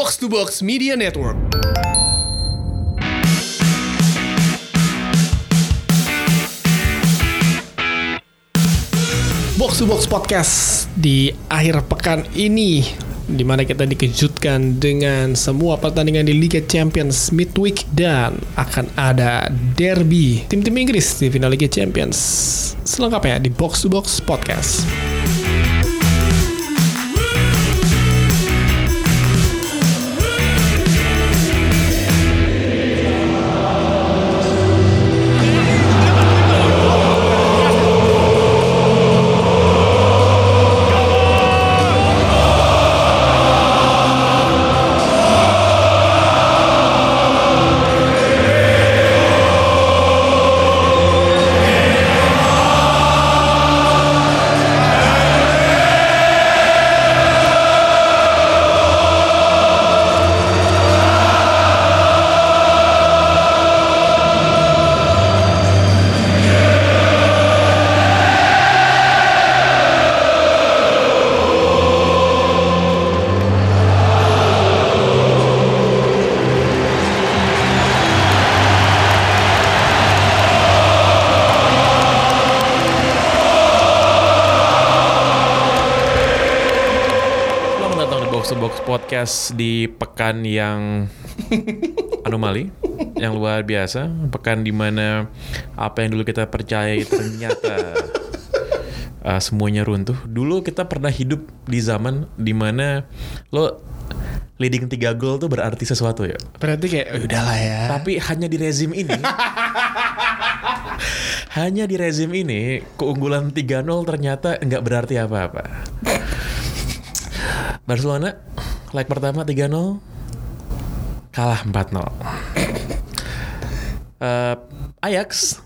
Box to Box Media Network. Box to Box Podcast di akhir pekan ini di mana kita dikejutkan dengan semua pertandingan di Liga Champions midweek dan akan ada derby tim-tim Inggris di final Liga Champions. Selengkapnya di Box to Box Podcast. Podcast di pekan yang anomali, yang luar biasa, pekan di mana apa yang dulu kita percaya ternyata uh, semuanya runtuh. Dulu kita pernah hidup di zaman di mana lo leading 3 gol tuh berarti sesuatu ya. Berarti kayak "Oh, udahlah ya. Tapi hanya di rezim ini hanya di rezim ini keunggulan 3-0 ternyata nggak berarti apa-apa. Barcelona leg pertama 3-0 kalah 4-0. Eh, Ajax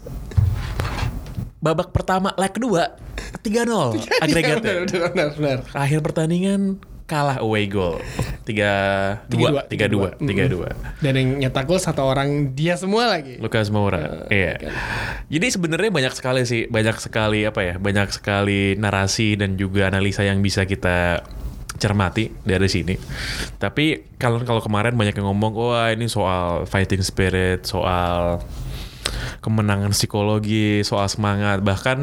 babak pertama leg kedua 3-0 agregatnya. Benar, benar, benar. Akhir pertandingan kalah away goal 3 2 3-2 3-2. Dan yang nyetak gol satu orang dia semua lagi. Lukas Moura. Iya. Jadi sebenarnya banyak sekali sih, banyak sekali apa ya, banyak sekali narasi dan juga analisa yang bisa kita cermati dari sini. Tapi kalau kalau kemarin banyak yang ngomong, wah ini soal fighting spirit, soal kemenangan psikologi, soal semangat. Bahkan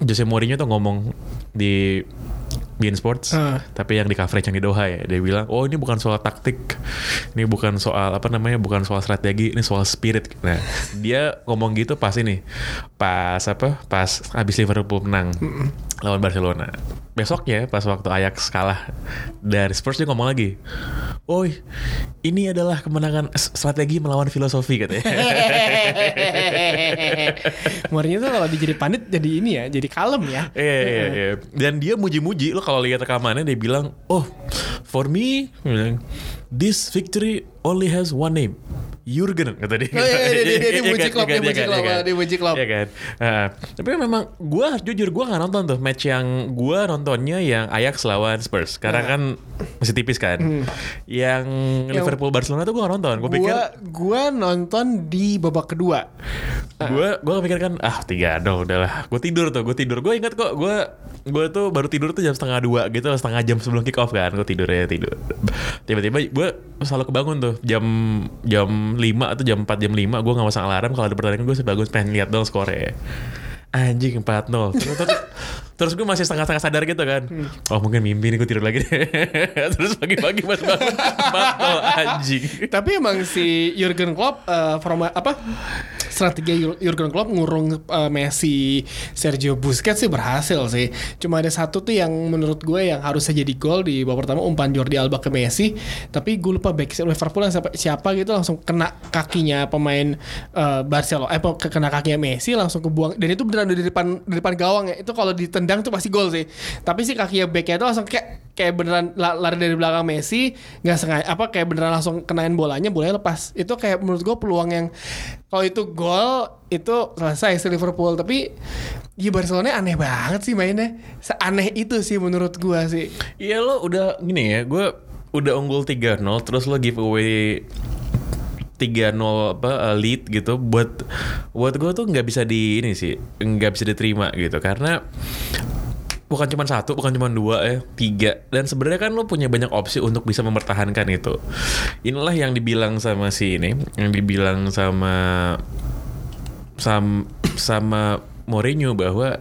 Jose Mourinho tuh ngomong di Bein Sports, Ah. tapi yang di coverage yang di Doha ya, dia bilang, oh ini bukan soal taktik, ini bukan soal apa namanya, bukan soal strategi, ini soal spirit. Nah, dia ngomong gitu pas ini, pas apa, pas habis Liverpool menang lawan Barcelona. Besoknya pas waktu Ajax kalah dari Spurs dia ngomong lagi, oh ini adalah kemenangan strategi melawan filosofi katanya. Mourinho tuh kalau jadi pandit jadi ini ya, jadi kalem ya. Iya, iya, iya. Dan dia muji-muji lo kalau lihat rekamannya dia bilang, "Oh, for me, this victory only has one name." Jurgen kata dia. Oh, iya, iya, dia- dia- Iya muji kan, Klopp, iya dia muji iya Klopp, dia muji Klopp. Iya kan. Nah, tapi memang gue jujur gue nggak nonton tuh match yang gue nontonnya yang Ajax lawan Spurs karena Nah. kan masih tipis kan. Yang Liverpool Barcelona tuh gue nggak nonton. Gue pikir gua nonton di babak kedua. gue gue pikir kan ah tiga nol udahlah gue tidur tuh gue tidur gue ingat kok gue gue tuh baru tidur tuh jam setengah dua gitu setengah jam sebelum kick off kan gue tidur ya tidur tiba-tiba gue selalu kebangun tuh jam jam 5 atau jam 4 jam 5 gue nggak masang alarm. Kalau ada pertandingan gue bangun pengen lihat dong skornya anjing 4-0 terus, terus, terus gue masih setengah-setengah sadar gitu kan. Oh mungkin mimpi nih gue tidur lagi deh. Terus pagi-pagi pas bangun 4-0 anjing. Tapi emang si Jurgen Klopp eh, from apa strategi Jur- Jurgen Klopp ngurung eh, Messi, Sergio Busquets sih berhasil sih. Cuma ada satu tuh yang menurut gue yang harusnya jadi gol di babak pertama umpan Jordi Alba ke Messi, tapi gue lupa back Liverpool yang siapa, siapa gitu langsung kena kakinya pemain eh, Barcelona, eh kena kakinya Messi langsung kebuang dan itu beneran dari depan dari depan gawang ya. Itu kalau ditendang tuh pasti gol sih. Tapi si kakinya backnya itu langsung kayak kayak beneran la- lari dari belakang Messi nggak sengaja apa kayak beneran langsung kenain bolanya bolanya lepas. Itu kayak menurut gue peluang yang kalau itu gol itu selesai si Liverpool. Tapi ya Barcelona aneh banget sih mainnya. Seaneh itu sih menurut gue sih. Iya lo udah gini ya, gue udah unggul 3-0 terus lo giveaway 3-0 apa uh, lead gitu buat buat gue tuh nggak bisa di ini sih nggak bisa diterima gitu. Karena bukan cuma satu, bukan cuma dua ya, tiga. Dan sebenarnya kan lo punya banyak opsi untuk bisa mempertahankan itu. Inilah yang dibilang sama si ini, yang dibilang sama sama sama Mourinho bahwa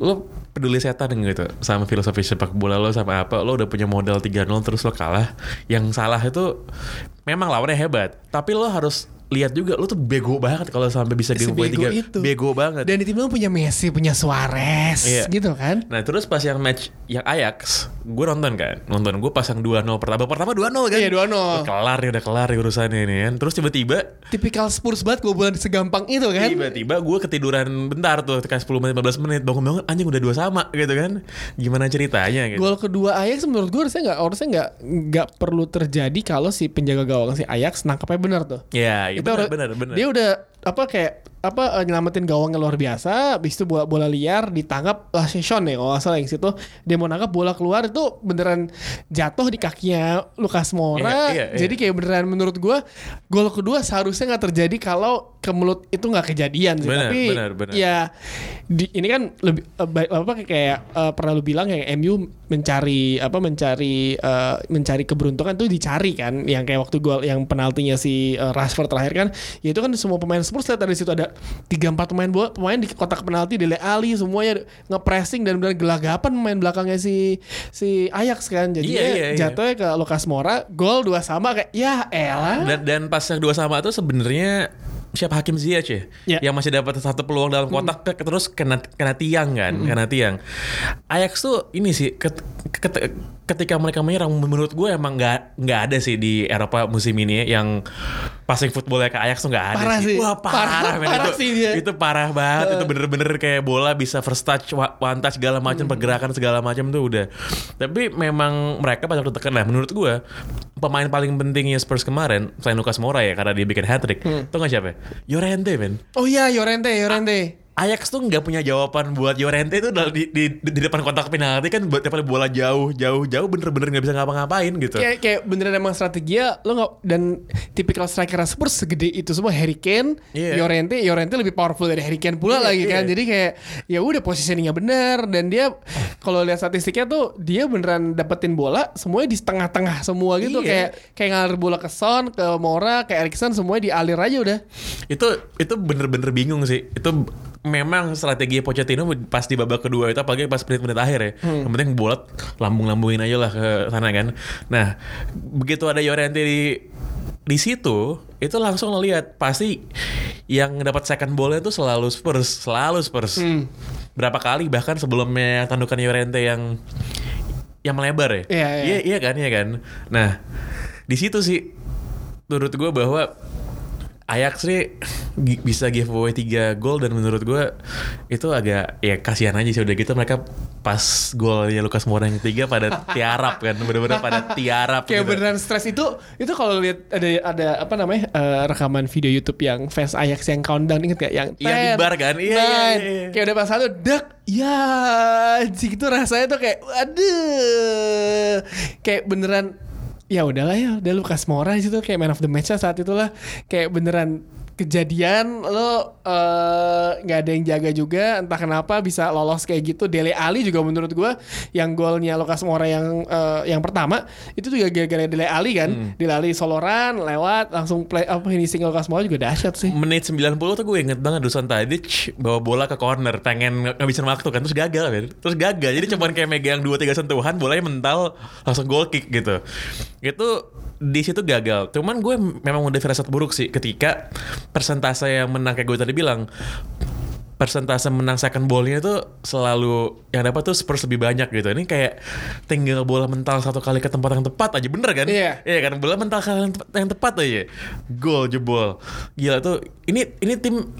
lo peduli setan gitu sama filosofi sepak bola lo sama apa lo udah punya modal 3-0 terus lo kalah yang salah itu memang lawannya hebat tapi lo harus lihat juga lu tuh bego banget kalau sampai bisa game tiga itu. bego banget Dan di tim lu punya Messi, punya Suarez, Iya. gitu kan? Nah terus pas yang match yang Ajax, gue nonton kan, nonton gue pasang 2-0 pertama, pertama 2-0 kan? Iya, 2-0. Udah kelar ya, udah kelar ya urusannya ini kan. Terus tiba-tiba, Tipikal Spurs banget kebobolan segampang itu kan? tiba-tiba gue ketiduran bentar tuh, kayak 10 menit, 15 menit, bangun-bangun anjing udah dua sama gitu kan. Gimana ceritanya gitu. Gol kedua Ajax menurut gue harusnya nggak harusnya nggak nggak perlu terjadi kalau si penjaga gawang si Ajax nangkapnya benar tuh. Ya, ya Itu benar, harus- benar, benar. Dia udah apa kayak apa eh, nyelamatin gawangnya luar biasa, habis itu bola bola liar ditangkap lah si Sean ya kalau nggak salah yang situ dia mau nangkap bola keluar itu beneran jatuh di kakinya Lukas Moura. Iya, iya, iya. Jadi kayak beneran menurut gua gol kedua seharusnya nggak terjadi kalau ke mulut itu nggak kejadian sih. Benar, Tapi benar, benar. ya di, ini kan lebih baik- apa kayak eh, pernah lu bilang kayak MU mencari apa mencari eh, mencari keberuntungan tuh dicari kan yang kayak waktu gol yang penaltinya si eh, Rashford terakhir kan ya itu kan semua pemain Spurs lihat dari situ ada tiga empat pemain bola pemain di kotak penalti Dele Ali semuanya ngepressing dan benar gelagapan pemain belakangnya si si Ajax kan jadi Iya, iya, iya. jatuhnya ke Lucas Moura gol dua sama kayak ya elah Dan, dan pas yang dua sama itu sebenarnya siapa Hakim Ziyech ya? Ya. Yang masih dapat satu peluang dalam kotak ke- terus kena kena tiang kan, kena tiang. Ajax tuh ini sih ket- ket- ketika mereka menyerang menurut gue emang nggak nggak ada sih di Eropa musim ini ya, yang passing footballnya ke Ajax tuh nggak ada Parah sih. Wah parah, Parah- men. parah itu, sih dia. itu parah banget. itu bener-bener kayak bola bisa first touch, one touch segala macam, pergerakan segala macam tuh udah. Tapi memang mereka pada waktu tekan lah. Menurut gue pemain paling pentingnya Spurs kemarin selain Lucas Moura ya karena dia bikin hat trick. Tuh nggak siapa? Llorente men. oh iya Yorente Yorente Ajax tuh nggak punya jawaban buat Llorente itu di, di, di depan kotak penalti kan buat tiap kali bola jauh jauh jauh bener-bener nggak bisa ngapa-ngapain gitu. kayak kayak beneran emang strategi ya lo nggak dan tipikal striker Spurs segede itu semua Harry Kane, Iya. Llorente, Llorente lebih powerful dari Harry Kane pula Iya, lagi kan. iya. Jadi kayak ya udah positioningnya bener dan dia kalau lihat statistiknya tuh dia beneran dapetin bola semuanya di setengah-tengah semua gitu Iya. kayak kayak ngalir bola ke Son, ke Moura, ke Erikson semuanya dialir aja udah. itu itu bener-bener bingung sih itu memang strategi Pochettino pas di babak kedua itu apalagi pas menit-menit akhir ya. Yang penting bola lambung-lambungin aja lah ke sana kan. Nah begitu ada Llorente di di situ itu langsung ngeliat pasti yang dapat second ballnya itu selalu Spurs selalu Spurs. Berapa kali bahkan sebelumnya tandukan Llorente yang yang melebar ya. Iya, iya. iya iya kan iya kan. Nah di situ sih menurut gue bahwa Ajax nih gi- bisa giveaway 3 gol dan menurut gue itu agak ya kasihan aja sih udah gitu mereka pas golnya Lukas Moura yang ketiga pada tiarap kan bener-bener pada tiarap Kayak gitu. beneran stres itu itu kalau lihat ada ada apa namanya eh, rekaman video YouTube yang fans Ajax yang countdown inget gak yang Yang di 10, bar kan? Iya, iya, nine. iya. kayak udah pas satu dak ya anjing itu rasanya tuh kayak aduh kayak beneran ya udahlah ya udah Lukas Moura itu kayak man of the match saat itulah. Kayak beneran kejadian lo eh, nggak ada yang jaga juga entah kenapa bisa lolos kayak gitu. Dele Ali juga menurut gua yang golnya Lukas Moura yang eh, yang pertama itu juga gara-gara Dele Ali kan. Hmm. Dele Ali soloran lewat langsung play apa finishing Lukas Moura juga dahsyat sih. Menit 90 tuh gue inget banget Dusan Tadic bawa bola ke corner pengen ng- ngabisin waktu kan terus gagal kan terus gagal jadi cuman kayak megang 2-3 sentuhan bolanya mental langsung goal kick gitu. Itu di situ gagal cuman gue memang udah firasat buruk sih ketika persentase yang menang kayak gue tadi bilang persentase menang second ballnya itu selalu yang dapat tuh Spurs lebih banyak gitu. Ini kayak tinggal bola mental satu kali ke tempat yang tepat aja bener kan? Iya. Iya kan bola mental ke yang tepat, yang tepat aja. Gol jebol. Gila tuh. Ini ini tim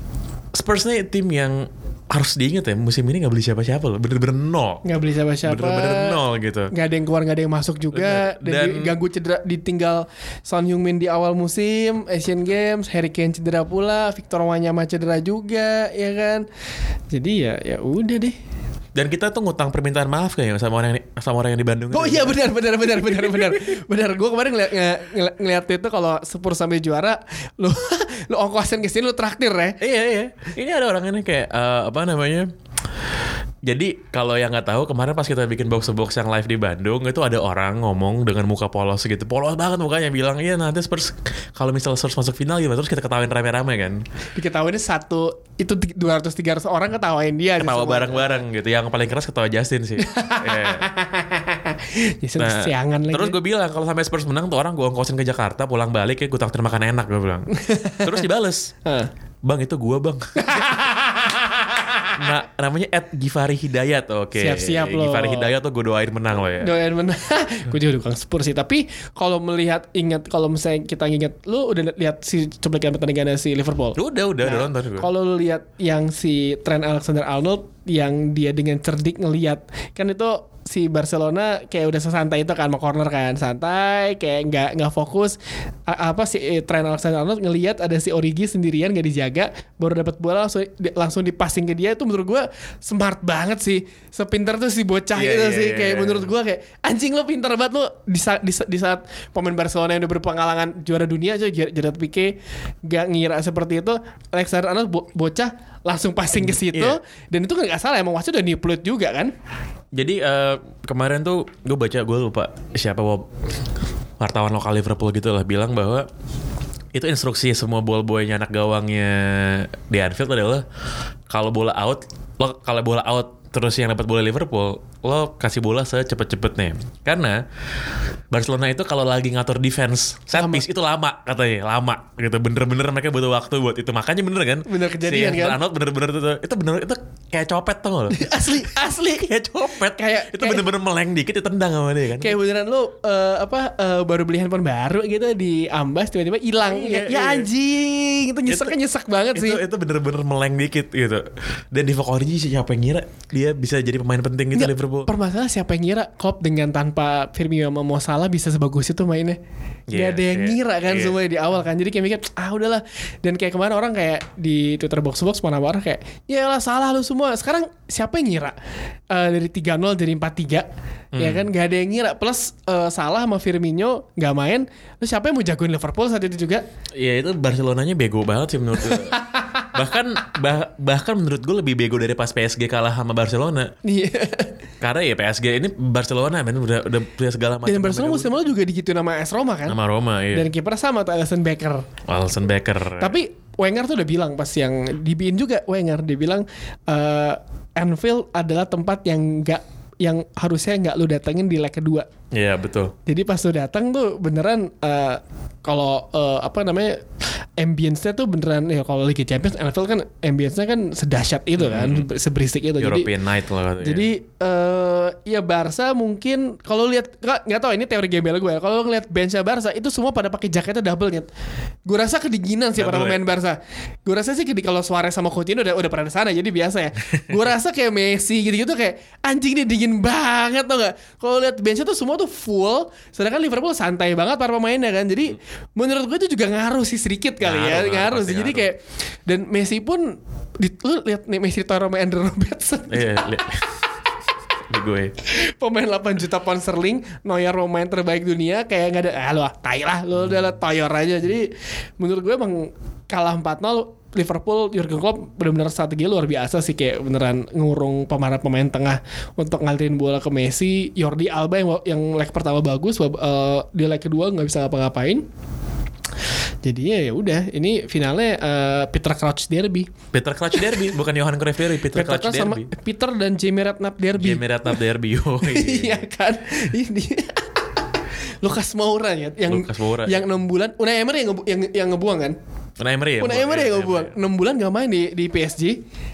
Spurs nih tim yang harus diingat ya musim ini nggak beli siapa-siapa loh. Bener-bener nol. nggak beli siapa-siapa Bener-bener nol gitu. nggak ada yang keluar nggak ada yang masuk juga Bener. dan, Dan- diganggu cedera ditinggal Son Heung-min di awal musim Asian Games Harry Kane cedera pula Victor Wanyama cedera juga ya kan jadi ya ya udah deh Dan kita tuh ngutang permintaan maaf kayaknya sama orang yang, sama orang yang di Bandung. Oh iya benar benar benar benar benar benar. Gue kemarin ngeliat nge- ngeliat, ngeliat itu kalau Spurs sampai juara, lu lu ongkosin ke sini lu traktir ya. Iya iya. Ini ada orang ini kayak eh, apa namanya? Jadi kalau yang nggak tahu kemarin pas kita bikin box to box yang live di Bandung itu ada orang ngomong dengan muka polos gitu, polos banget mukanya bilang iya nanti Spurs kalau misalnya Spurs masuk final gimana terus kita ketawain rame-rame kan, Diketahuin satu itu 200 300 orang ketawain dia ketawa semua. bareng-bareng gitu. Yang paling keras ketawa Justin sih. Iya. Jason Nah, kesiangan lagi. terus gue bilang kalau sampai Spurs menang tuh orang gue ongkosin ke Jakarta pulang balik ya gue traktir makan enak gue bilang. terus dibales, bang itu gue bang. nah namanya Ed Givari Hidayat oke. Siap-siap lo. Givari Hidayat tuh gue doain menang lo ya. Doain menang. gue juga dukung Spurs sih. Tapi kalau melihat ingat kalau misalnya kita ingat lu udah lihat si cuplikan pertandingan si Liverpool. Udah udah udah Nah, nonton gue. Kalau lu lihat yang si Trent Alexander Arnold yang dia dengan cerdik ngelihat kan itu si Barcelona kayak udah sesantai itu kan mau corner kan. Santai kayak nggak nggak fokus. A- apa si eh, Trent Alexander Arnold ngelihat ada si Origi sendirian nggak dijaga baru dapat bola langsung di- langsung dipassing ke dia. Itu menurut gua smart banget sih. Sepintar tuh si bocah Iya, itu iya, sih. iya, kayak iya. menurut gua kayak anjing lo pintar banget lo di saat, di, sa- di saat pemain Barcelona yang udah berpengalaman juara dunia aja Ger- Gerard Pique gak ngira seperti itu. Alexander Arnold bo- bocah langsung passing ke situ Iya. dan itu kan nggak salah emang wasit udah niplut juga kan Jadi eh, kemarin tuh gue baca gue lupa siapa wa- wartawan lokal Liverpool gitu lah bilang bahwa itu instruksi semua ball boynya anak gawangnya di Anfield adalah kalau bola out lo kalau bola out terus yang dapat bola Liverpool lo kasih bola secepat-cepatnya karena Barcelona itu kalau lagi ngatur defense set Lama. piece itu lama katanya lama gitu. Bener-bener mereka butuh waktu buat itu. Makanya bener kan? Bener kejadian si kan? Arnold bener-bener itu itu bener itu kayak copet gak lo? Asli asli. Kayak copet. Kayak- itu bener-bener meleng dikit ditendang sama dia kan? Kayak beneran lu eh, apa eh, baru beli handphone baru gitu di ambas tiba-tiba hilang. Iya, ya, ya iya. anjing itu nyeseknya nyesek banget itu sih. itu bener-bener meleng dikit gitu. Dan di Origi siapa yang ngira? Dia bisa jadi pemain penting gitu Nggak, Liverpool Permasalahan siapa yang ngira Klopp dengan tanpa Firmino sama Mo Salah bisa sebagus itu mainnya. Iya, Gak ada yang iya, ngira kan iya. semuanya di awal kan. Jadi kayak mikir ah udahlah. Dan kayak kemarin orang kayak di Twitter box box mana marah kayak ya lah salah lu semua. Sekarang siapa yang ngira Eh, dari 3-0 jadi 4-3 ya Hmm. kan gak ada yang ngira plus eh, Salah sama Firmino nggak main terus siapa yang mau jagoin Liverpool saat itu juga ya itu Barcelonanya bego banget sih menurut gue bahkan bah- bahkan menurut gue lebih bego dari pas PSG kalah sama Barcelona Iya. karena ya PSG ini Barcelona men udah udah punya segala macam Dan Barcelona musim lalu juga digituin nama AS Roma kan. sama Roma ya Dan kiper sama tuh Alisson Becker. Alisson Becker Tapi Wenger tuh udah bilang pas yang dibiin juga Wenger dia bilang eh, Anfield adalah tempat yang nggak yang harusnya nggak lu datengin di leg kedua. Iya betul Jadi pas lu datang tuh beneran eh, kalau eh, apa namanya ambience-nya tuh beneran ya kalau Liga Champions Anfield kan ambience-nya kan sedahsyat itu kan, seberisik itu. Jadi European Night lah katanya. jadi eh ya Barca mungkin kalau lihat nggak tahu ini teori gembel gue. ya. Kalau ngeliat benchnya Barca itu semua pada pakai jaketnya double nyet. Gue rasa kedinginan sih para Double ya? pemain Barca. Gue rasa sih kalau Suarez sama Coutinho udah udah pernah di sana jadi biasa ya. gue rasa kayak Messi gitu-gitu kayak anjing ini dingin banget tau gak? Kalau lihat benchnya tuh semua tuh full. Sedangkan Liverpool santai banget para pemainnya kan. Jadi menurut gue itu juga ngaruh sih sedikit kali Ngaruh, ya, ngaruh, ngaruh. Jadi ngaruh. kayak dan Messi pun di, lu lihat nih Messi taruh sama Andrew Robertson Iya, li- Ini gue. pemain 8 juta pound sterling Neuer pemain terbaik dunia kayak nggak ada ah lu ah, tai lah lu udah lah toyor aja jadi menurut gue emang kalah 4-0 Liverpool Jurgen Klopp benar-benar strategi luar biasa sih kayak beneran ngurung pemain pemain tengah untuk ngalirin bola ke Messi Jordi Alba yang yang leg pertama bagus eh, di leg kedua nggak bisa ngapa-ngapain jadinya ya udah ini finalnya eh, Peter Crouch Derby Peter Clutch Derby, bukan Johan Cruyff Derby, Peter, Peter Crouch sama Derby. Peter dan Jamie Redknapp Derby Jamie Redknapp Derby. Oh, iya kan ini Lukas Moura ya yang Lucas Moura. yang enam bulan Unai Emery yang, yang yang ngebuang kan Unai Emery ya? Unai Emery yang ngebuang enam bulan gak main di di PSG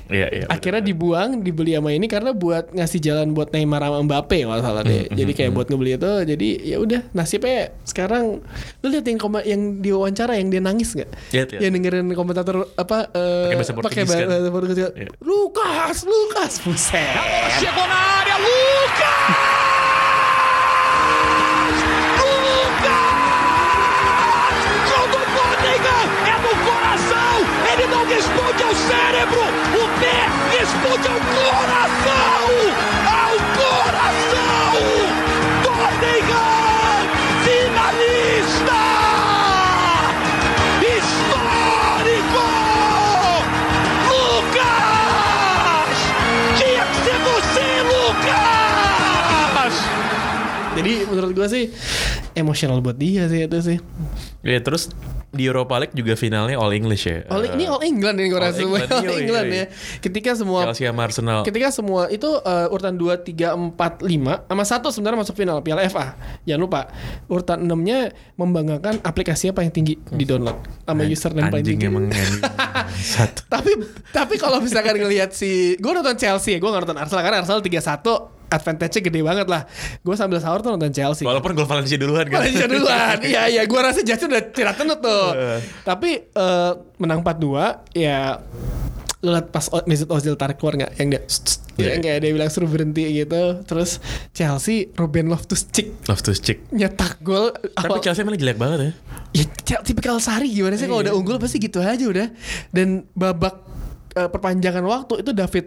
Iya, iya. akhirnya dibuang dibeli sama ini karena buat ngasih jalan buat Neymar sama Mbappe kalau salah deh jadi kayak buat ngebeli itu jadi ya udah nasibnya sekarang lu lihat yang koma, yang diwawancara yang dia nangis nggak Lihat, lihat. yang dengerin komentator apa eh, Pakai bahasa pakai Portugis kan? bahasa Portugis Iya. Lukas Lukas buset Chegou cérebro, o pé responde ao coração! Ao coração! Tottenham finalista! Histórico! Lucas! Tinha que ser você, Lucas! Jadi menurut gue assim, é mochila dia Bodias, itu sih. Iya terus di Europa League juga finalnya All English ya. All, ini All England ini gue All rasa England, All yoi, England yoi. ya. Ketika semua Chelsea sama Arsenal. ketika semua itu eh, urutan 2 3 4 5 sama satu sebenarnya masuk final Piala FA. Jangan lupa urutan 6-nya membanggakan aplikasi apa yang tinggi di download sama username paling Anjing tinggi. emang anjing. Satu. tapi tapi kalau misalkan ngelihat si gue nonton Chelsea gue nggak nonton Arsenal karena Arsenal 3-1 advantage-nya gede banget lah. Gue sambil sahur tuh nonton Chelsea. Walaupun gol Valencia duluan kan. Malaysia duluan. Iya iya, gue rasa Justin udah tidak tenut tuh. Tapi eh, menang 4-2 ya lu liat pas Mesut Ozil tarik keluar nggak yang dia Iya. yang kayak dia bilang suruh berhenti gitu terus Chelsea Ruben Loftus-Cheek Love to stick. nyetak gol Tapi awal- Chelsea emang jelek banget ya. ya Chel- tipikal Sari gimana sih kalau udah unggul pasti gitu aja udah dan babak eh, perpanjangan waktu itu David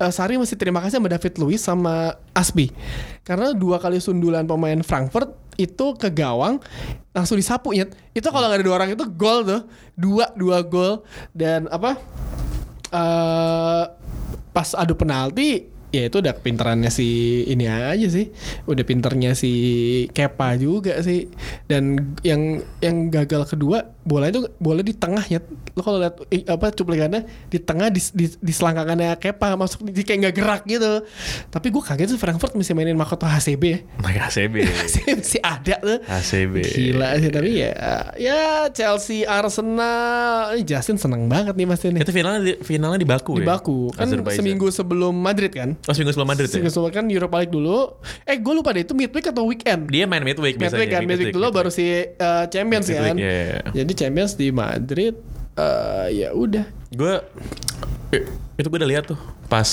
eh, Sari mesti terima kasih sama David Luiz sama Aspi karena dua kali sundulan pemain Frankfurt itu ke gawang langsung disapu Nyet. itu kalau nggak ada dua orang itu gol tuh. Dua dua gol. Dan apa? Eh pas adu penalti ya itu udah pinterannya si ini aja sih. Udah pinternya si Kepa juga sih. Dan yang yang gagal kedua bola itu bola di tengah ya lo kalau lihat eh, apa cuplikannya di tengah di, di, di selangkangannya Kepa masuk di, kayak nggak gerak gitu. Tapi gue kaget tuh Frankfurt mesti mainin Makoto HCB ya Naik ACB. masih ada tuh. ACB. gila sih tapi ya ya Chelsea Arsenal ini Justin seneng banget nih pasti nih Itu finalnya di, finalnya di Baku di ya. Baku. Kan Azerbaijan. seminggu sebelum Madrid kan Oh seminggu sebelum Madrid ya. Seminggu sebelum kan Europa League dulu eh gue lupa deh itu midweek atau weekend Dia main midweek biasanya. midweek kan midweek dulu baru si uh, Champions Midweek, kan iya, iya. jadi Champions di Madrid eh, ya udah Gue itu gue udah lihat tuh pas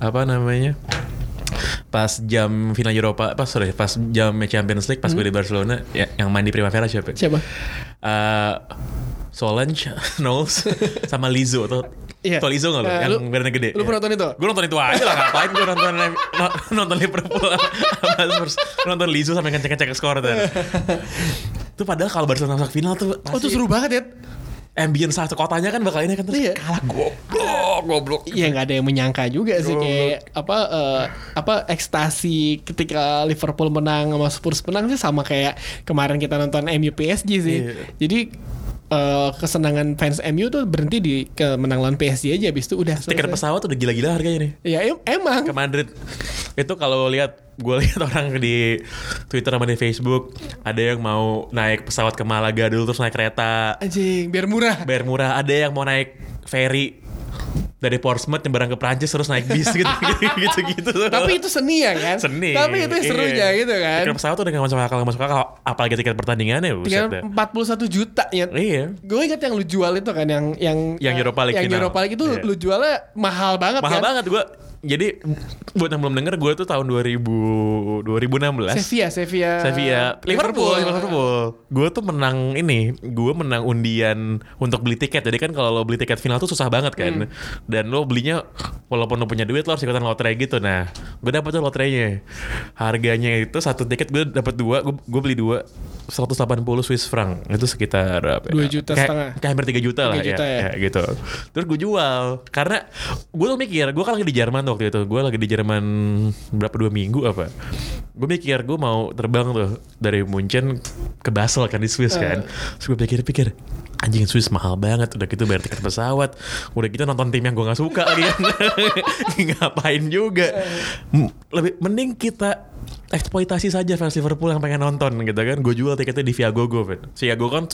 apa namanya pas jam final Eropa pas sorry pas jam Champions League pas gue di Barcelona ya, yang main di Primavera siapa? siapa Eh, Solange, Knowles, sama Lizzo tuh. Iya. Tau Lizzo gak lo? Eh, yang lu- badannya gede. lu pernah nonton itu? Gue nonton itu aja lah. Ngapain gue nonton, no- nonton Liverpool sama Spurs. Nonton Lizzo sampai ngecek-ngecek skor tuh. itu padahal kalau Barcelona masuk final tuh oh tuh seru banget ya ambience satu kotanya kan bakal ini kan terus Iya. kalah goblok goblok Iya nggak ada yang menyangka juga sih kayak apa eh, apa ekstasi ketika Liverpool menang sama Spurs menang sih sama kayak kemarin kita nonton MU PSG sih. Iya. Jadi eh, kesenangan fans MU tuh berhenti di ke menang lawan PSG aja habis itu udah tiket pesawat udah gila-gila harganya nih? Ya em- emang. Ke Madrid. Itu kalau lihat gue lihat orang di Twitter sama di Facebook ada yang mau naik pesawat ke Malaga dulu terus naik kereta. Anjing biar murah. bayar murah. Ada yang mau naik ferry dari Portsmouth nyebrang ke Prancis terus naik bis gitu gitu gitu Tapi itu seni ya kan? seni Tapi itu serunya Iya. gitu kan. tiket pesawat tuh udah gak masuk akal gak masuk akal apalagi tiket pertandingannya buset dah. Tinggal 41 juta ya. iya Gue ingat yang lu jual itu kan yang yang Yang Europa League yang final. Europa League itu Iya. lu jualnya mahal banget mahal kan. banget gue jadi buat yang belum denger gue tuh tahun 2000 2016 Sevilla, Sevilla. Sevilla. Liverpool Liverpool. Gue tuh menang ini gue menang undian untuk beli tiket. Jadi kan kalau lo beli tiket final tuh susah banget kan. Dan lo belinya walaupun lo punya duit lo harus ikutan lotre gitu. Nah gue dapet tuh lotrenya. Harganya itu satu tiket gue dapet dua gue, gue beli dua 180 Swiss franc. Itu sekitar apa ya? Dua juta Kayak- setengah. kayak hampir 3 juta lah Tiga juta ya. ya, gitu. Terus gue jual karena gue tuh mikir gue kan lagi di Jerman tuh waktu itu. Gue lagi di Jerman berapa dua minggu apa. Gue mikir gue mau terbang tuh dari Munchen ke Basel kan di Swiss kan. Terus gue pikir-pikir anjing Swiss mahal banget. Udah gitu bayar tiket pesawat. Udah gitu nonton tim yang gue nggak suka lagi. Kan ngapain juga? Lebih mending kita eksploitasi saja fans Liverpool yang pengen nonton gitu kan. Gue jual tiketnya di Viagogo Vin. Viagogo kan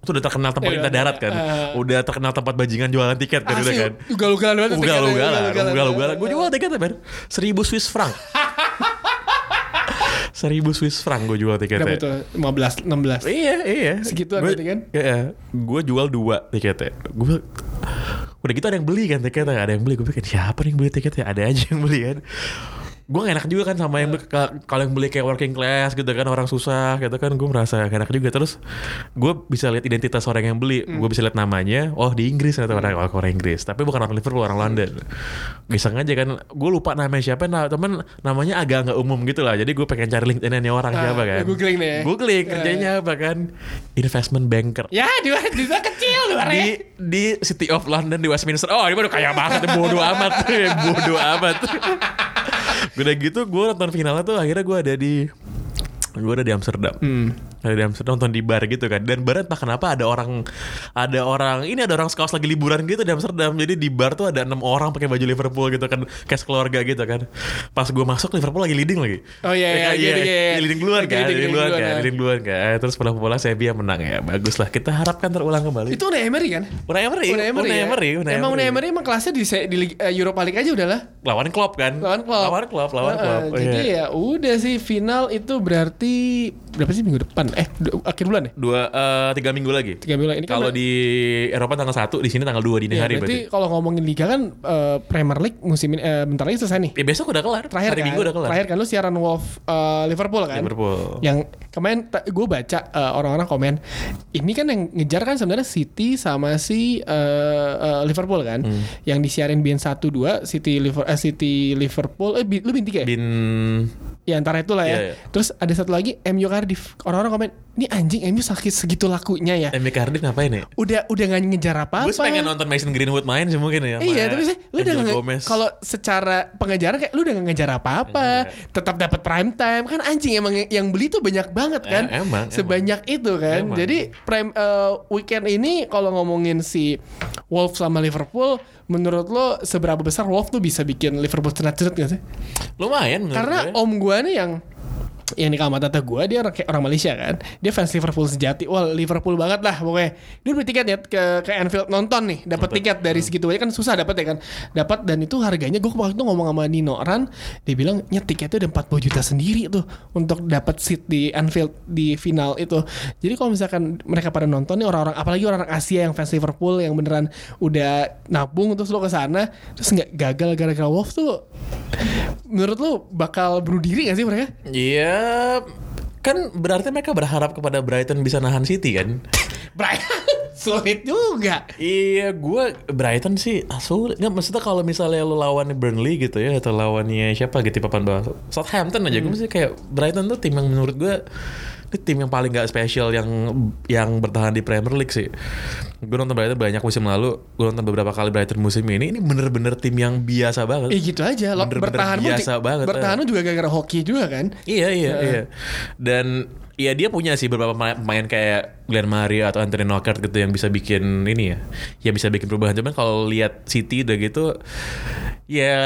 itu udah terkenal tempat Iya, pemerintah darat kan. Eh. udah terkenal tempat bajingan jualan tiket kan udah Asli, kan. ugal-ugalan ugal-ugalan ugal-ugalan. ugal-ugalan. Gue jual tiketnya ber seribu Swiss franc seribu Swiss franc gue jual tiketnya Berapa tuh? 15, 16. Iya, iya. Gua- berarti kan? Iya. Gue jual dua tiketnya. Gue udah gitu ada yang beli kan tiketnya, ada yang beli. Gue pikir siapa nih yang beli tiketnya? Ada aja yang beli kan. Gue gak enak juga kan sama yang beli- ka- kalau yang beli kayak working class gitu kan orang susah gitu kan gue merasa gak enak juga. Terus gue bisa lihat identitas orang yang beli gue bisa lihat namanya oh di Inggris atau orang oh, orang Inggris. Tapi bukan orang Liverpool orang London. Bisa aja kan gue lupa namanya siapa nah temen namanya agak nggak umum gitu lah. Jadi gue pengen cari LinkedIn nya orang Ah, siapa kan. googling deh. googling kerjanya apa kan? Investment banker. Ya, di di sana kecil di di City of London di Westminster. Oh ini baru kaya banget bodoh amat. Bodoh amat udah gitu gue nonton finalnya tuh akhirnya gue ada di gue udah di Amsterdam Hmm. Ada di Amsterdam nonton di bar gitu kan dan bar entah kenapa ada orang ada orang ini ada orang skaus lagi liburan gitu di Amsterdam jadi di bar tuh ada enam orang pakai baju Liverpool gitu kan kayak keluarga gitu kan pas gue masuk Liverpool lagi leading lagi Oh, iya, Ya iya, kan, iya, iya, iya. leading duluan kan leading, leading duluan leading kan leading duluan kan terus bola bola Sevilla menang ya bagus lah kita harapkan terulang kembali Itu Unai Emery kan? Unai Emery Unai Emery, Unai ya? Emery Emang Unai Emery. Emang kelasnya di, di eh, Europa League aja udahlah. lawan Klopp kan Lawan Klopp. lawan Klopp lawan Heeh, Klopp jadi iya. ya udah sih final itu berarti berapa sih minggu depan? Eh akhir bulan ya? dua eh, tiga minggu lagi Tiga bulan ini kan kalau di Eropa tanggal 1 di sini tanggal 2 dini ya, hari berarti berarti. kalau ngomongin liga kan eh, Premier League musim ini eh, bentar lagi selesai nih. Ya besok udah kelar. Terakhir hari kan, Minggu udah kelar. terakhir kan lu siaran Wolf eh, Liverpool kan? Liverpool. Yang kemarin gue baca eh, orang-orang komen, ini kan yang ngejar kan sebenarnya City sama si eh, eh, Liverpool kan, Hmm. yang disiarin bin 1-2 City Liverpool, eh, City Liverpool, eh bin- lu bin tiga ya? Bin Ya antara itulah ya. Iya, iya. Terus ada satu lagi MU Cardiff. Orang-orang komen, ini anjing MU sakit segitu lakunya ya. MU Cardiff ngapain ya? Udah udah nggak ngejar apa-apa. Gue pengen nonton Mason Greenwood main sih mungkin ya. Iya, tapi sih lu udah nggak kalau secara pengejaran kayak lu udah nggak ngejar apa-apa, tetap dapat prime time kan anjing emang yang beli tuh banyak banget kan, Eh, emang, sebanyak itu kan. Emang. Jadi prime eh, weekend ini kalau ngomongin si Wolves sama Liverpool, menurut lo seberapa besar Wolves tuh bisa bikin Liverpool cenat-cenat gak sih? lumayan Karena gue. om gua nih yang yang nikah sama tante gue dia orang, orang Malaysia kan. Dia fans Liverpool sejati. Wah Liverpool banget lah pokoknya. Dia beli tiket ya ke ke Anfield nonton nih. Dapat tiket dari segitu aja kan susah dapat ya kan. Dapat dan itu harganya gue waktu itu ngomong sama Nino Ran dia bilang nyet tiketnya udah 40 juta sendiri tuh untuk dapat seat di Anfield di final itu. Jadi kalau misalkan mereka pada nonton nih orang-orang apalagi orang-orang Asia yang fans Liverpool yang beneran udah nabung terus lo ke sana terus nggak gagal gara-gara Wolves tuh menurut lo bakal bunuh diri gak sih mereka? Iya kan berarti mereka berharap kepada Brighton bisa nahan City kan? Brian sulit juga. Iya, gue Brighton sih ah, sulit. Nggak, maksudnya kalau misalnya lo lawannya Burnley gitu ya, atau lawannya siapa gitu papan bawah, Southampton aja, gue mesti kayak Brighton tuh tim yang menurut gue ini tim yang paling gak spesial yang yang bertahan di Premier League sih. Gue nonton Brighton banyak musim lalu, gue nonton beberapa kali Brighton musim ini. Ini bener-bener tim yang biasa banget. Eh gitu aja bertahan pun biasa banget, Bertahan eh. pun juga gara-gara hoki juga kan. Iya iya iya. Dan Iya dia punya sih beberapa pemain kayak Glenn Maria atau Anthony Knockaert gitu yang bisa bikin ini ya, yang bisa bikin perubahan. Cuman kalau lihat City udah gitu, ya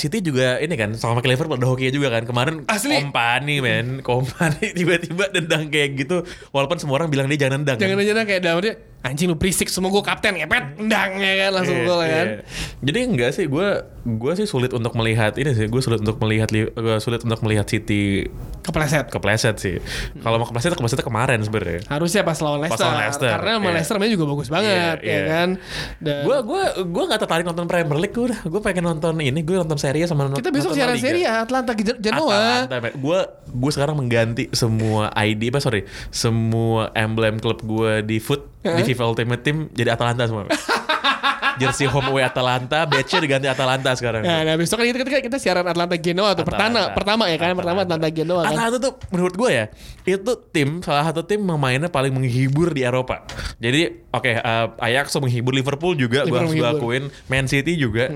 City juga ini kan sama kayak Liverpool ada hoki juga kan kemarin Asli. Kompani men, Kompani tiba-tiba dendang kayak gitu, walaupun semua orang bilang dia jangan nendang. Jangan kan. aja kayak dalam dia anjing lu berisik semua gue kapten ngepet endang ya kan langsung Iya, gol ya kan. iya. Jadi enggak sih gue gue sih sulit untuk melihat ini sih gue sulit untuk melihat li- gua sulit untuk melihat City Kepleset. kepleset sih. Kalau mau kepleset keplesetnya kemarin sebenarnya. Harusnya pas lawan Leicester. lawan Leicester, Karena iya. Leicester mainnya juga bagus banget Iya, ya iya. kan. Dan Gue gue gue nggak tertarik nonton Premier League gue udah gue pengen nonton ini gue nonton seri sama nonton kita besok siaran seri ya Atlanta Gen- Genoa. Gue gue sekarang mengganti semua ID apa sorry semua emblem klub gue di foot di. FIFA Ultimate Team jadi Atalanta semua. Jersey home away Atalanta, badge-nya diganti Atalanta sekarang. Nah, nah besok kan kita, kita, kita siaran Atlanta Genoa tuh pertama Atalanta. pertama ya kan pertama Atlanta Genoa kan. Atalanta tuh menurut gue ya itu tim salah satu tim mainnya paling menghibur di Eropa. Jadi oke eh, Ajax menghibur Liverpool juga gue harus akuin, Man City juga.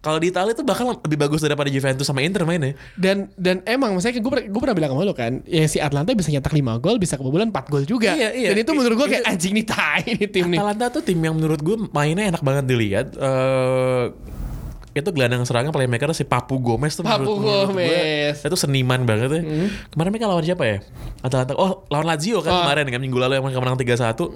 Kalau di Italia tuh bahkan lebih bagus daripada Juventus sama Inter mainnya. Dan dan emang misalnya gue pernah, gue pernah bilang sama lo kan, ya si Atlanta bisa nyetak 5 gol, bisa kebobolan 4 gol juga. Iya, iya. Dan itu menurut gue kayak Itu- anjing nih tai nih tim nih. Atalanta tuh tim yang menurut gue mainnya enak banget dilihat. Eh itu gelandang serangnya playmaker si Papu Gomez tuh Papu menurut, menurut gue Gomez. itu seniman banget ya. Kemarin mereka lawan siapa ya? Atalanta. Oh, lawan Lazio kan Oh. kemarin kan minggu lalu yang mereka menang 3-1.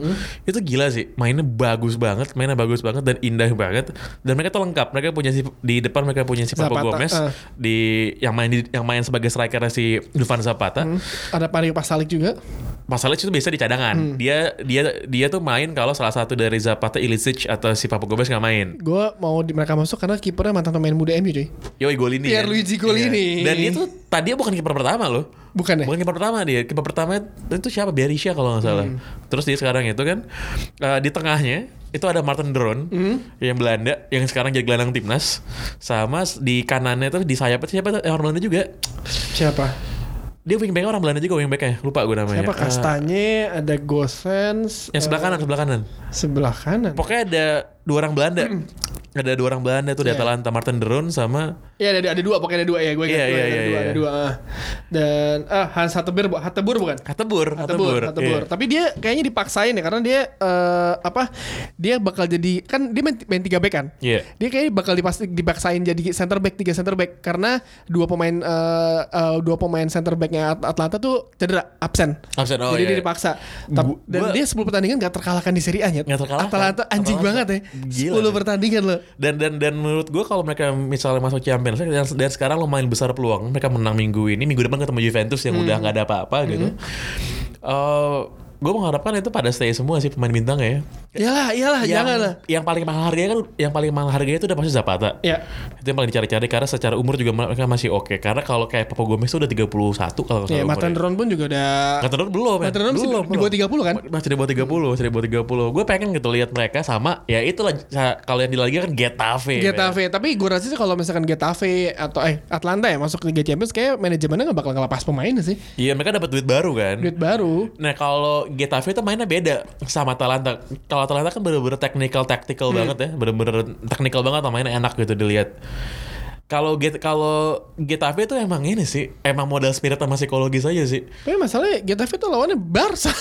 Itu gila sih. Mainnya bagus banget, mainnya bagus banget dan indah banget. Dan mereka tuh lengkap. Mereka punya si di depan mereka punya si Papu Zapata, Gomez eh. di yang main di, yang main sebagai striker si Dufan Zapata. Ada Mario Pasalic juga. Masalahnya itu biasa di cadangan. Hmm. Dia dia dia tuh main kalau salah satu dari Zapata, Ilicic atau si Papu Gomez nggak main. Gue mau di mereka masuk karena kipernya mantan pemain muda MU cuy. Yoi Golini. Pierluigi kan? Golini. Iya. Dan dia tuh tadi bukan kiper pertama loh. Bukan ya? Bukan kiper pertama dia. Kiper pertama itu siapa? Berisha kalau nggak salah. Hmm. Terus dia sekarang itu kan eh, di tengahnya itu ada Martin Drone Hmm. yang Belanda yang sekarang jadi gelandang timnas sama di kanannya tuh di sayapnya siapa? Eh, orang Belanda juga Siapa? dia wingback orang Belanda juga wingbacknya lupa gue namanya Siapa Eh, Kastanye, ada Gosens, yang sebelah eh, kanan sebelah kanan sebelah kanan. pokoknya ada dua orang Belanda ada dua orang Belanda tuh di Iya. Atalanta, Martin de Roon sama Iya ada, ada dua pokoknya ada dua ya gue Iya, ingat iya, ada iya, dua iya. ada dua ah. dan ah Hans Hatebur Hatebur bukan Hatebur, Hatebur, Hatebur. Iya. Tapi dia kayaknya dipaksain ya karena dia eh, apa? Dia bakal jadi kan dia main, main tiga back kan? Iya. Dia kayaknya bakal dipas, dipaksain jadi center back tiga center back karena dua pemain eh, eh, dua pemain center backnya At- Atlanta tuh cedera absen. Absen, oh jadi iya. dia dipaksa. Gua- dan gua- dia 10 pertandingan gak terkalahkan di Serie A nya. Terkalahkan. Atalanta anjing Atalanta. banget ya. Gila 10 sih. pertandingan loh. Dan dan dan menurut gue kalau mereka misalnya masuk Champions League dan, dan sekarang lumayan besar peluang mereka menang minggu ini minggu depan ketemu Juventus yang Hmm. udah nggak ada apa-apa gitu. Eh gue mengharapkan itu pada stay semua sih pemain bintangnya ya. Iyalah, iyalah, yang, jangan lah. yang paling mahal harganya kan yang paling mahal harganya itu udah pasti Zapata. Ya. Itu yang paling dicari-cari karena secara umur juga mereka masih oke. Karena kalau kayak Papo Gomez itu udah 31 kalau nggak Ya, salah Martin umurnya. Ron pun juga udah Martin Ron belum ya? Martin Ron masih belum, di bawah 30 kan? Masih di bawah 30, masih di bawah 30. Gue pengen gitu lihat mereka sama ya itulah kalau yang di Liga kan Getafe. men. Getafe, tapi gue rasa sih kalau misalkan Getafe atau eh Atlanta ya masuk ke Liga Champions kayak manajemennya gak bakal ngelepas pemain sih. Iya mereka dapat duit baru kan. Duit baru. Nah kalau Getafe itu mainnya beda sama Atalanta. Kalau Atalanta kan bener-bener technical tactical Hmm. banget ya, bener-bener technical banget, mainnya enak gitu dilihat. Kalau Get kalau Getafe itu emang ini sih, emang modal spirit sama psikologis aja sih. Tapi masalahnya Getafe tuh lawannya Barca.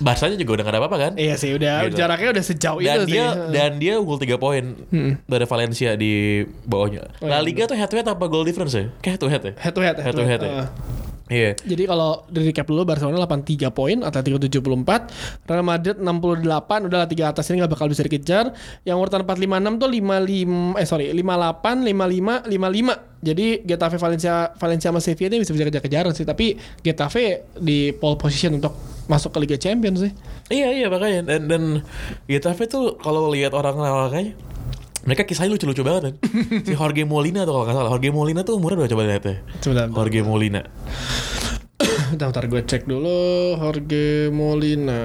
Barsanya juga udah gak ada apa-apa kan? iya sih udah Gitu. jaraknya udah sejauh dan itu dia sih. dan dia unggul 3 poin dari Valencia di bawahnya. Oh, La iya, Liga tuh head to head apa goal difference ya? Kayak head to head ya? head to head, Head to head ya? Iya. Jadi kalau dari recap dulu Barcelona 83 poin, Atletico 74, Real Madrid 68, udahlah tiga atas ini nggak bakal bisa dikejar. Yang urutan 456 tuh 55 eh sorry 58, 55, 55. Jadi Getafe Valencia Valencia sama Sevilla ini bisa bisa kejar-kejaran sih, tapi Getafe di pole position untuk masuk ke Liga Champions sih. Iya iya makanya dan dan Getafe tuh kalau lihat orang-orangnya mereka kisahnya lucu-lucu banget kan. si Jorge Molina tuh kalau nggak salah. Jorge Molina tuh umurnya udah coba lihat ya. Sebentar, bentar. Jorge Molina. Bentar gue cek dulu Jorge Molina.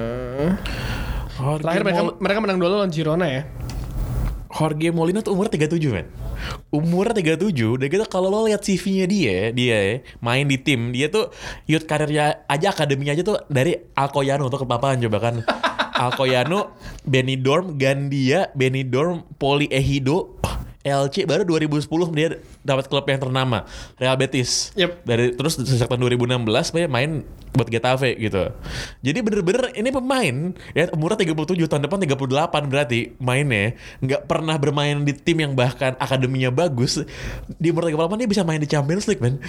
Jorge, Terakhir mereka Mol- mereka menang dulu lawan Girona ya. Jorge Molina tuh umurnya 37 men. Umurnya 37 dan kita kalau lo lihat CV-nya dia, dia ya, main di tim, dia tuh youth karirnya aja akademinya aja tuh dari Alcoyano tuh kepapahan coba kan. Alcoyano, Benidorm, Gandia, Benidorm, Poli Ejido, LC baru 2010 dia dapat klub yang ternama Real Betis. Yep. Dari terus sejak tahun 2016 dia main buat Getafe gitu. Jadi bener-bener ini pemain ya umurnya 37 tahun depan 38 berarti mainnya nggak pernah bermain di tim yang bahkan akademinya bagus. Di umur 38 dia bisa main di Champions League, men.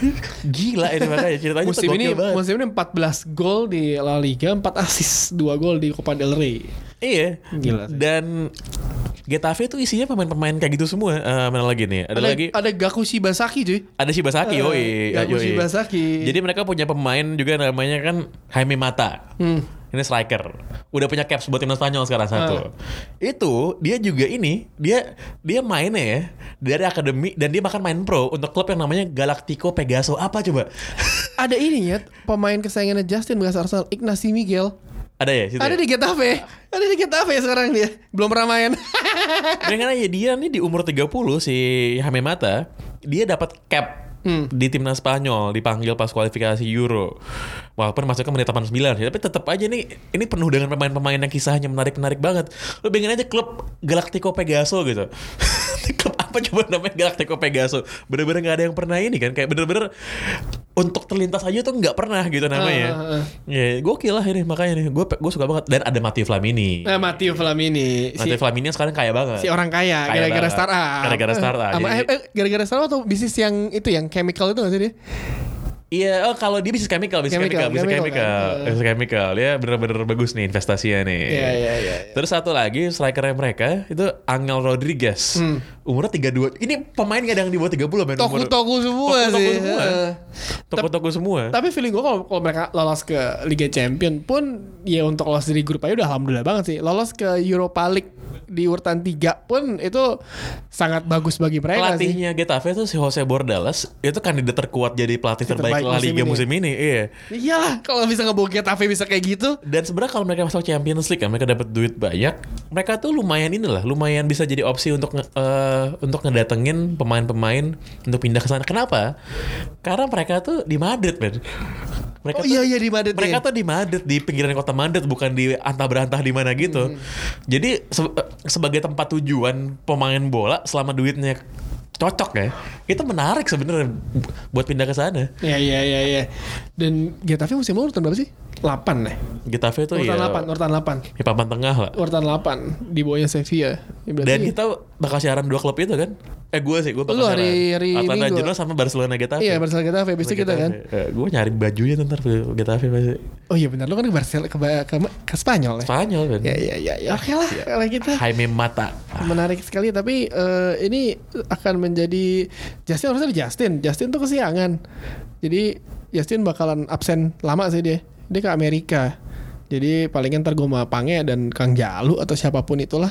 Gila ini makanya ceritanya musim ini banget. musim ini 14 gol di La Liga, 4 assist, 2 gol di Copa del Rey. Iya. Gila sih. Dan Getafe itu isinya pemain-pemain kayak gitu semua. Eh, mana lagi nih? Ada, lagi ada Gaku Shibasaki cuy. ada Shibasaki, Eh, yoi. Gaku yoi. Shibasaki. Jadi mereka punya pemain juga namanya kan Jaime Mata. Hmm. Ini striker. Udah punya caps buat timnas Spanyol sekarang satu. Ah. Itu dia juga ini, dia dia mainnya ya dari akademi dan dia bahkan main pro untuk klub yang namanya Galactico Pegaso. Apa coba? Ada ini ya pemain kesayangannya Justin bekas Arsenal, Ignasi Miguel. Ada ya situ. Ada ya? di Getafe. Ada di Getafe sekarang dia. Belum pernah main. Dengan aja dia nih di umur 30 si Jaime Mata, dia dapat cap Hmm. di timnas Spanyol dipanggil pas kualifikasi Euro. Walaupun masuknya menit 89 sih, tapi tetap aja nih ini penuh dengan pemain-pemain yang kisahnya menarik-menarik banget. Lu bayangin aja klub Galactico Pegaso gitu. klub apa coba namanya Galactico Pegaso? Bener-bener nggak ada yang pernah ini kan kayak bener-bener untuk terlintas aja tuh nggak pernah gitu namanya. Ah, ah, ah. Ya, gokil lah ini makanya nih. Gue gue suka banget dan ada Matteo Flamini. Nah, Matteo Flamini. Si, Matteo Flamini yang sekarang kaya banget. si orang kaya, gara-gara startup. Gara-gara startup. Eh, eh, gara-gara startup atau bisnis yang itu yang chemical itu gak sih dia? Iya, oh kalau dia bisnis chemical, bisnis chemical, Chemical, bisnis chemical, chemical, kan? bisnis chemical. Ya bener-bener bagus nih investasinya nih. Iya, iya, iya. Terus satu lagi strikernya mereka itu Angel Rodriguez. Hmm. Umurnya 32. Ini pemain gak ada yang di bawah 30 men. umur- Toku-toku semua Toku-toku sih. semua. Heeh. Toko-toko semua. Tapi feeling gue kalau, kalau mereka lolos ke Liga Champion pun ya untuk lolos dari grup aja udah alhamdulillah banget sih. Lolos ke Europa League di urutan 3 pun itu sangat bagus bagi mereka sih. Pelatihnya Getafe itu si Jose Bordalas itu kandidat terkuat jadi pelatih terbaik, Terbaik La musim Liga ini. musim ini. Iya. Iyalah kalau bisa ngebawa Getafe bisa kayak gitu. Dan sebenarnya kalau mereka masuk Champions League kan mereka dapat duit banyak, mereka tuh lumayan inilah, lumayan bisa jadi opsi untuk eh, untuk ngedatengin pemain-pemain untuk pindah ke sana. Kenapa? Karena mereka tuh di Madrid, men. Mereka Oh tuh- iya iya di Madrid mereka ya. tuh di Madrid di pinggiran kota Madrid bukan di antah berantah di mana gitu. Hmm. Jadi se- eh, sebagai tempat tujuan pemain bola selama duitnya cocok ya, itu menarik sebenarnya bu- buat pindah ke sana. Iya iya iya iya. Dan Getafe musim lalu urutan berapa sih? 8 nih. Getafe tuh Urutan ya 8, urutan 8. di papan tengah lah. Urutan 8 di bawahnya Sevilla. Ya, berarti Dan kita bakal siaran dua klub itu kan? Eh gue sih, gue bakal Lu hari- siaran. hari Atlanta Minggu. Sama Barcelona Getafe. Iya, Barcelona Getafe habis itu kita kan. gue nyari bajunya ntar ke Getafe pasti. Oh iya benar lu kan ke Barcelona ke, ke, ke Spanyol ya. Spanyol kan? Ya ya ya ya. Oke lah kalau kita Jaime Mata. menarik sekali tapi eh, ini akan menjadi Justin harusnya di Justin. Justin tuh kesiangan. Jadi Justin bakalan absen lama sih dia. Dia ke Amerika. Jadi palingan ntar gue sama Pange dan Kang Jalu atau siapa pun itulah.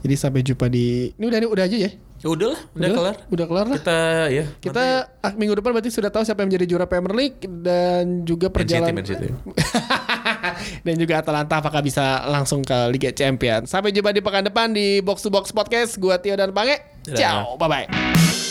Jadi sampai jumpa di ini udah udah aja ya. Ya udah lah, udah, kelar. Udah kelar lah. Kita ya. Kita ah, minggu depan berarti sudah tahu siapa yang menjadi juara Premier League dan juga Man City, perjalanan Man City. dan juga Atalanta apakah bisa langsung ke Liga Champions. Sampai jumpa di pekan depan di Box to Box Podcast. Gua Tio dan Pange. Ciao, bye bye.